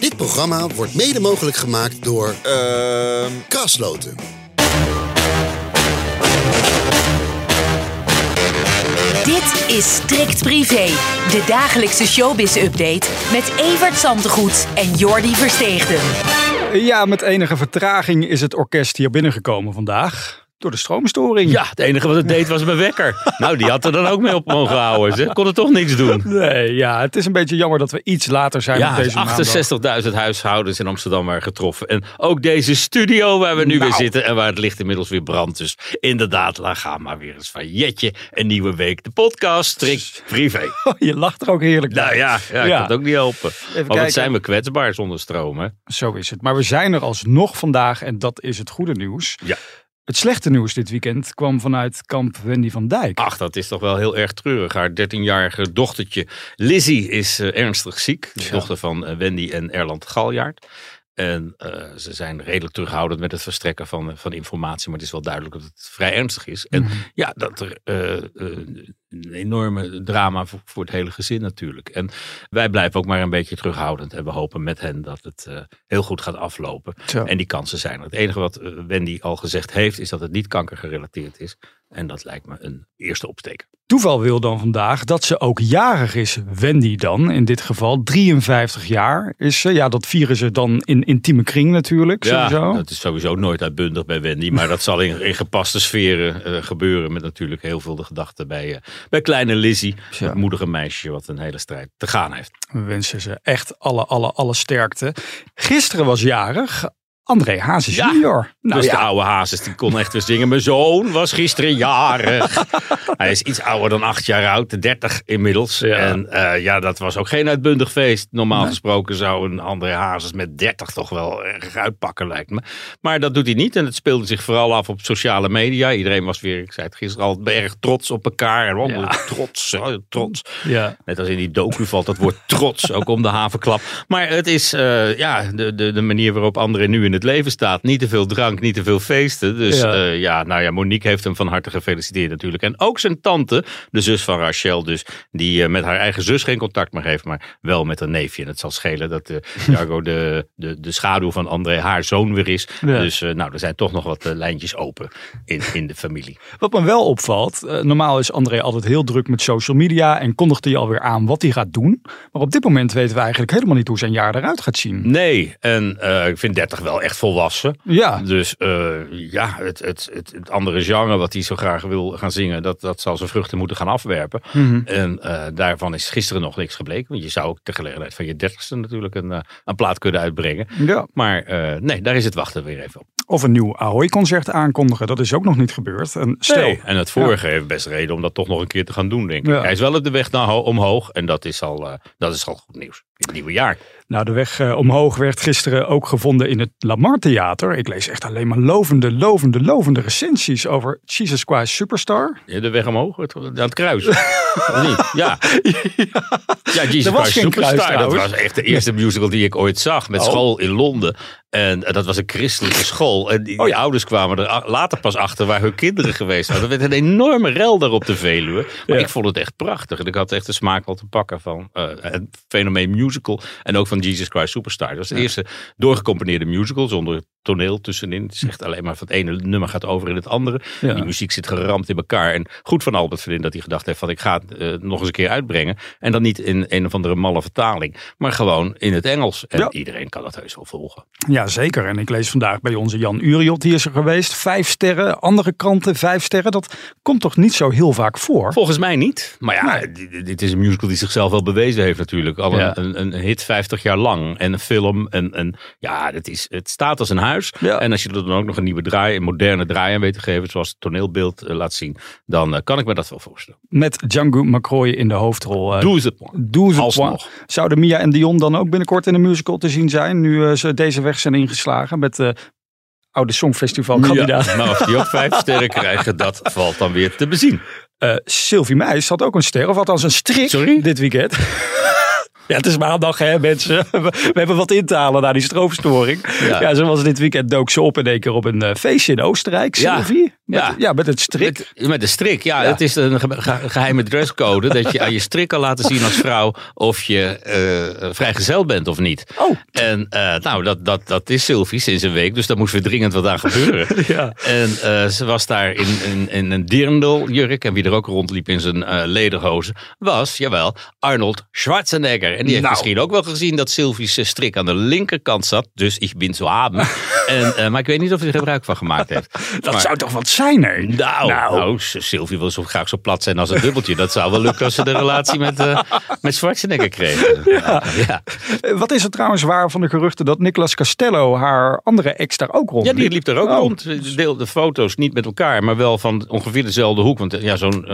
Dit programma wordt mede mogelijk gemaakt door Ehm Kaasloten. Dit is Strikt Privé, de dagelijkse showbiz-update met Evert Zantegoed en Jordi Versteegden. Ja, met enige vertraging is het orkest hier binnengekomen vandaag. Door de stroomstoring. Ja, het enige wat het deed was mijn wekker. Nou, die had er dan ook mee op mogen houden. Ze kon er toch niks doen. Nee, ja, het is een beetje jammer dat we iets later zijn Ja, op deze maandag. 68.000 huishoudens in Amsterdam waren getroffen. En ook deze studio waar we nu Nou. weer zitten en waar het licht inmiddels weer brandt. Dus inderdaad, laat gaan maar weer eens van Jetje. Een nieuwe week. De podcast, strikt privé. Oh, je lacht er ook heerlijk Nou bij. ja, ja, ik kan het ook niet helpen. Maar kijken. wat zijn we kwetsbaar zonder stroom, hè? Zo is het. Maar we zijn er alsnog vandaag en dat is het goede nieuws. Ja. Het slechte nieuws dit weekend kwam vanuit kamp Wendy van Dijk. Ach, dat is toch wel heel erg treurig. Haar 13-jarige dochtertje Lizzie is eh, ernstig ziek. De Ja. dochter van eh, Wendy en Erland Galjaard. En eh, ze zijn redelijk terughoudend met het verstrekken van, van informatie. Maar het is wel duidelijk dat het vrij ernstig is. En Mhm. ja, dat er een enorme drama voor, voor het hele gezin natuurlijk. En wij blijven ook maar een beetje terughoudend. En we hopen met hen dat het eh, heel goed gaat aflopen. Zo. En die kansen zijn er. Het enige wat eh, Wendy al gezegd heeft, is dat het niet kankergerelateerd is. En dat lijkt me een eerste opsteker. Toeval wil dan vandaag dat ze ook jarig is. Wendy dan, in dit geval 53 jaar is ze. Ja, dat vieren ze dan in intieme kring natuurlijk. sowieso. Ja, dat is sowieso nooit uitbundig bij Wendy. Maar dat zal in, in gepaste sferen eh, gebeuren. Met natuurlijk heel veel de gedachten bij, eh, bij kleine Lizzie. Ja. Het moedige meisje wat een hele strijd te gaan heeft. We wensen ze echt alle, alle, alle sterkte. Gisteren was jarig André Hazes Ja, junior. Nou dus de oude Hazes die kon echt weer zingen. Mijn zoon was gisteren jarig. Hij is iets ouder dan acht jaar oud. 30 inmiddels. Ja. En eh, ja, dat was ook geen uitbundig feest. Normaal gesproken zou een André Hazes met 30 toch wel erg uitpakken lijkt me. Maar dat doet hij niet. En het speelde zich vooral af op sociale media. Iedereen was weer, ik zei het gisteren al, erg trots op elkaar. En oh, trots, oh, trots. ja. Net als in die docu valt dat woord trots ook om de havenklap. Maar het is eh, ja, de, de, de manier waarop André nu in het leven staat. Niet te veel drank, niet te veel feesten. Dus Ja. ja, ja nou ja, Monique heeft hem van harte gefeliciteerd natuurlijk. En ook zijn tante, de zus van Rachel dus, die eh, met haar eigen zus geen contact meer heeft, maar wel met een neefje. En het zal schelen dat eh Jargo de, de, de schaduw van André haar zoon weer is. Ja. Dus eh, nou, er zijn toch nog wat eh, lijntjes open in, in de familie. Wat me wel opvalt, eh, normaal is André altijd heel druk met social media en kondigt hij alweer aan wat hij gaat doen. Maar op dit moment weten we eigenlijk helemaal niet hoe zijn jaar eruit gaat zien. Nee, en eh, ik vind 30 wel echt volwassen. Ja, Dus eh, ja, het, het, het, het andere genre wat hij zo graag wil gaan zingen, dat, dat zal zijn vruchten moeten gaan afwerpen. Mhm. En eh, daarvan is gisteren nog niks gebleken. Want je zou ook ter gelegenheid van je dertigste natuurlijk een, eh, een plaat kunnen uitbrengen. ja. Maar nee, daar is het wachten weer even op. Of een nieuw Ahoy-concert aankondigen, dat is ook nog niet gebeurd. En stel, Nee, En het vorige heeft best reden om dat toch nog een keer te gaan doen, denk ik. Ja. Hij is wel op de weg naar ho- omhoog en dat is al, dat is al goed nieuws. In het nieuwe jaar. nou de weg eh, omhoog werd gisteren ook gevonden in het Lamar Theater. Ik lees echt alleen maar lovende, lovende, lovende recensies over Jesus Christ Superstar. Ja, De weg omhoog, het, aan het kruis. Of niet? Ja. Ja, Jesus Christ Superstar. kruis dat was echt de eerste musical die ik ooit zag. Met Oh. school in Londen. En eh, dat was een christelijke school. En die, Oh ja. ouders kwamen er later pas achter waar hun kinderen geweest waren. Dat werd een enorme rel daar op de Veluwe. Maar Ja. ik vond het echt prachtig. En ik had echt de smaak wel te pakken van eh, het fenomeen musical. En ook van Jesus Christ Superstar. Dat was de eerste doorgecomponeerde musical zonder toneel tussenin. Het is echt alleen maar van het ene nummer gaat over in het andere. Ja. Die muziek zit geramd in elkaar. En goed van Albert Verlin dat hij gedacht heeft van ik ga het eh, nog eens een keer uitbrengen. En dan niet in een of andere malle vertaling. Maar gewoon in het Engels. En Ja. iedereen kan dat heus wel volgen. Ja, zeker. En ik lees vandaag bij onze Jan Uriot, die is er geweest. Vijf sterren, andere kranten vijf sterren. Dat komt toch niet zo heel vaak voor? Volgens mij niet. Maar ja, dit, dit is een musical die zichzelf wel bewezen heeft natuurlijk. Al een, Ja. een, een hit 50 jaar lang. En een film. En, en ja, het, is, het staat als een huis. Ja. En als je er dan ook nog een nieuwe draai, een moderne draai aan weet te geven, zoals het toneelbeeld eh, laat zien, dan eh, kan ik me dat wel voorstellen. Met Django McCroy in de hoofdrol. Uh, Doe ze Doe ze Alsnog. Zouden Mia en Dion dan ook binnenkort in een musical te zien zijn, nu eh, ze deze weg zijn ingeslagen met de oude Songfestival-kandidaat? Ja, maar of die ook vijf sterren krijgen, dat valt dan weer te bezien. Eh, Sylvie Meijs had ook een ster, of althans een strik Sorry? dit weekend. Ja, het is maandag hè mensen. We hebben wat in te halen na die stroomstoring. Ja. Ja. zo was dit weekend dook ze op in één keer op een eh, feestje in Oostenrijk, Ja. Sylvie. Met, Ja. ja, met het strik. Met, met de strik, ja, Ja. Het is een ge- ge- geheime dresscode. dat je aan je strik kan laten zien als vrouw of je eh vrijgezel bent of niet. Oh. En eh, nou, dat, dat, dat is Sylvie sinds een week. Dus daar moest weer dringend wat aan gebeuren. Ja. En ze was daar in, in, in een dirndl-jurk. En wie er ook rondliep in zijn lederhozen was, jawel, Arnold Schwarzenegger. En die heeft Nou. misschien ook wel gezien dat Sylvie's eh, strik aan de linkerkant zat. Dus ik ben zo haben. en, eh, maar ik weet niet of hij er gebruik van gemaakt heeft. Dat Maar- zou toch wat zijn hè? nou, Nou. nou. Sylvie wil zo graag zo plat zijn als een dubbeltje. Dat zou wel lukken als ze de relatie met, eh met Schwarzenegger kregen. Ja. ja. Wat is er trouwens waar van de geruchten dat Nicolas Castello haar andere ex daar ook rond Ja, die liep er ook Oh. rond. Ze deelde foto's niet met elkaar, maar wel van ongeveer dezelfde hoek. Want ja, zo'n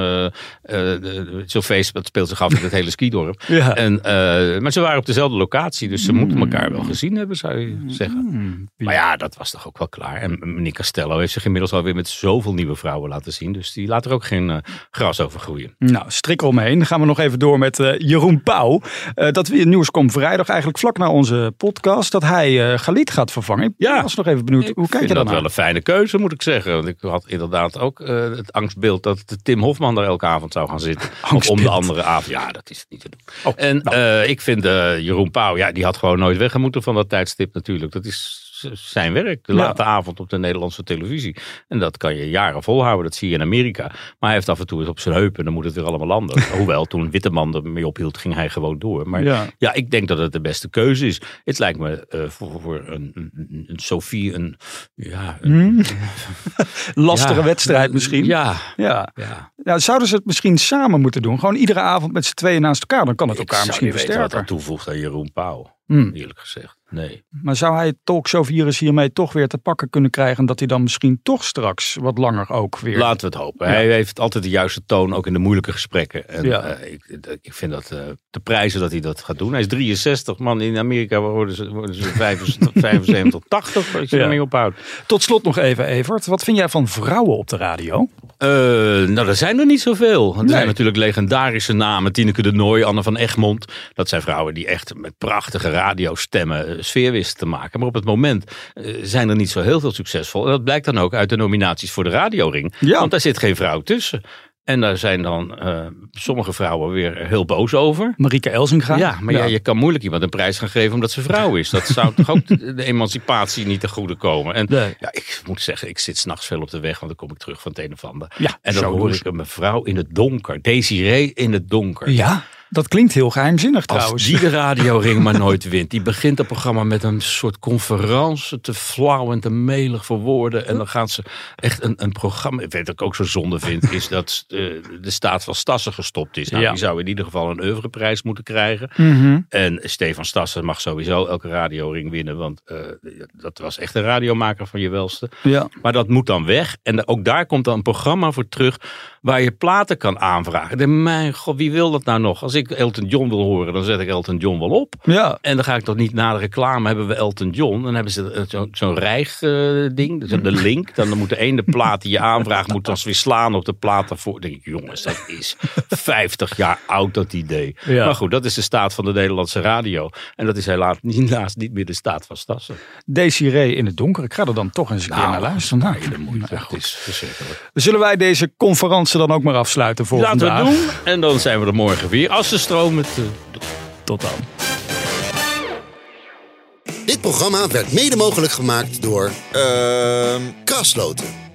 de- zo'n feest dat speelt zich af in het hele skidorp. Ja. En, maar ze waren op dezelfde locatie, dus ze moeten elkaar wel gezien hebben, zou je zeggen. Hmm. Maar ja, dat was toch ook wel klaar. En meneer Castello heeft zich inmiddels alweer met zoveel nieuwe vrouwen laten zien. Dus die laat er ook geen eh, gras over groeien. Nou, strik eromheen. Dan gaan we nog even door met eh, Jeroen Pauw. Eh, dat weer nieuws komt vrijdag, eigenlijk vlak na onze podcast, dat hij eh Galit gaat vervangen. Ja. Ik was nog even benieuwd. Ik Hoe kijk je dat dan wel een fijne keuze, moet ik zeggen. Want ik had inderdaad ook eh, het angstbeeld dat Tim Hofman daar elke avond zou gaan zitten. Of om de andere avond. Ja, dat is niet te doen. Oh, en nou. Eh, ik vind eh, Jeroen Pauw, ja, die had gewoon nooit weggemoeten van dat tijdstip natuurlijk. Dat is zijn werk, de Ja. late avond op de Nederlandse televisie. En dat kan je jaren volhouden, dat zie je in Amerika. Maar hij heeft af en toe het op zijn heupen en dan moet het weer allemaal landen. Hoewel, toen Witteman ermee ophield, ging hij gewoon door. Maar Ja. ja. ik denk dat het de beste keuze is. Het lijkt me eh, voor, voor een, een, een Sophie een... Ja, een, Lastige ja, wedstrijd misschien. Ja, Ja. ja. Nou, zouden ze het misschien samen moeten doen? Gewoon iedere avond met z'n tweeën naast elkaar. Dan kan het Ik elkaar zou misschien niet weten wat versterken. dat toevoegt aan Jeroen Pauw. Hmm. Eerlijk gezegd. Nee. Maar zou hij het talkshow-virus hiermee toch weer te pakken kunnen krijgen? Dat hij dan misschien toch straks wat langer ook weer... Laten we het hopen. Ja. Hij heeft altijd de juiste toon, ook in de moeilijke gesprekken. En Ja. eh, ik, ik vind dat eh, te prijzen dat hij dat gaat doen. Hij is 63, man. In Amerika worden ze, worden ze 75, 75 80 als je Ja. ermee ophoudt. Tot slot nog even, Evert. Wat vind jij van vrouwen op de radio? Eh, nou, er zijn er niet zoveel. Er Nee. zijn natuurlijk legendarische namen. Tineke de Nooi, Anne van Egmond. Dat zijn vrouwen die echt met prachtige radiostemmen eh, sfeer wisten te maken. Maar op het moment eh, zijn er niet zo heel veel succesvol. En dat blijkt dan ook uit de nominaties voor de radioring. Ja. Want daar zit geen vrouw tussen. En daar zijn dan eh, sommige vrouwen weer heel boos over. Marieke Elzinga? Ja, maar ja. je kan moeilijk iemand een prijs gaan geven omdat ze vrouw is. Dat zou toch ook de emancipatie niet te goede komen. En Nee. ja, ik moet zeggen, ik zit s'nachts veel op de weg, want dan kom ik terug van het een of ander. Ja, en dan hoor ik een mevrouw in het donker, Desiree in het donker. Ja, dat klinkt heel geheimzinnig Als trouwens. die de radioring maar nooit wint. Die begint het programma met een soort conferentie. Te flauw en te melig voor woorden. En dan gaan ze echt een, een programma. Ik weet wat ik ook zo zonde vind. Is dat eh, de staat van Stassen gestopt is. Nou, Ja. Die zou in ieder geval een oeuvreprijs moeten krijgen. Mhm. En Stefan Stassen mag sowieso elke radioring winnen. Want eh, dat was echt een radiomaker van je welste. Ja. Maar dat moet dan weg. En ook daar komt dan een programma voor terug. Waar je platen kan aanvragen. Mijn god, wie wil dat nou nog? Als ik Elton John wil horen, dan zet ik Elton John wel op. Ja. En dan ga ik toch niet na de reclame hebben we Elton John. Dan hebben ze zo- zo'n rijg-ding. dus de link. Dan moet de ene plaat die je aanvraagt, moet dan weer slaan op de plaat daarvoor. Dan denk ik, jongens, dat is 50 jaar oud dat idee. Ja. Maar goed, dat is de staat van de Nederlandse radio. En dat is helaas niet, niet meer de staat van Stassen. Desiree in het donker. Ik ga er dan toch eens een keer naar luisteren. Nou, moeite. nou, Het is verschrikkelijk. Zullen wij deze conferentie dan ook maar afsluiten voor Laten we vandaag? het doen. En dan zijn we er morgen weer. Als de stroom het... Tot dan. Dit programma werd mede mogelijk gemaakt door Ehm Krasloten.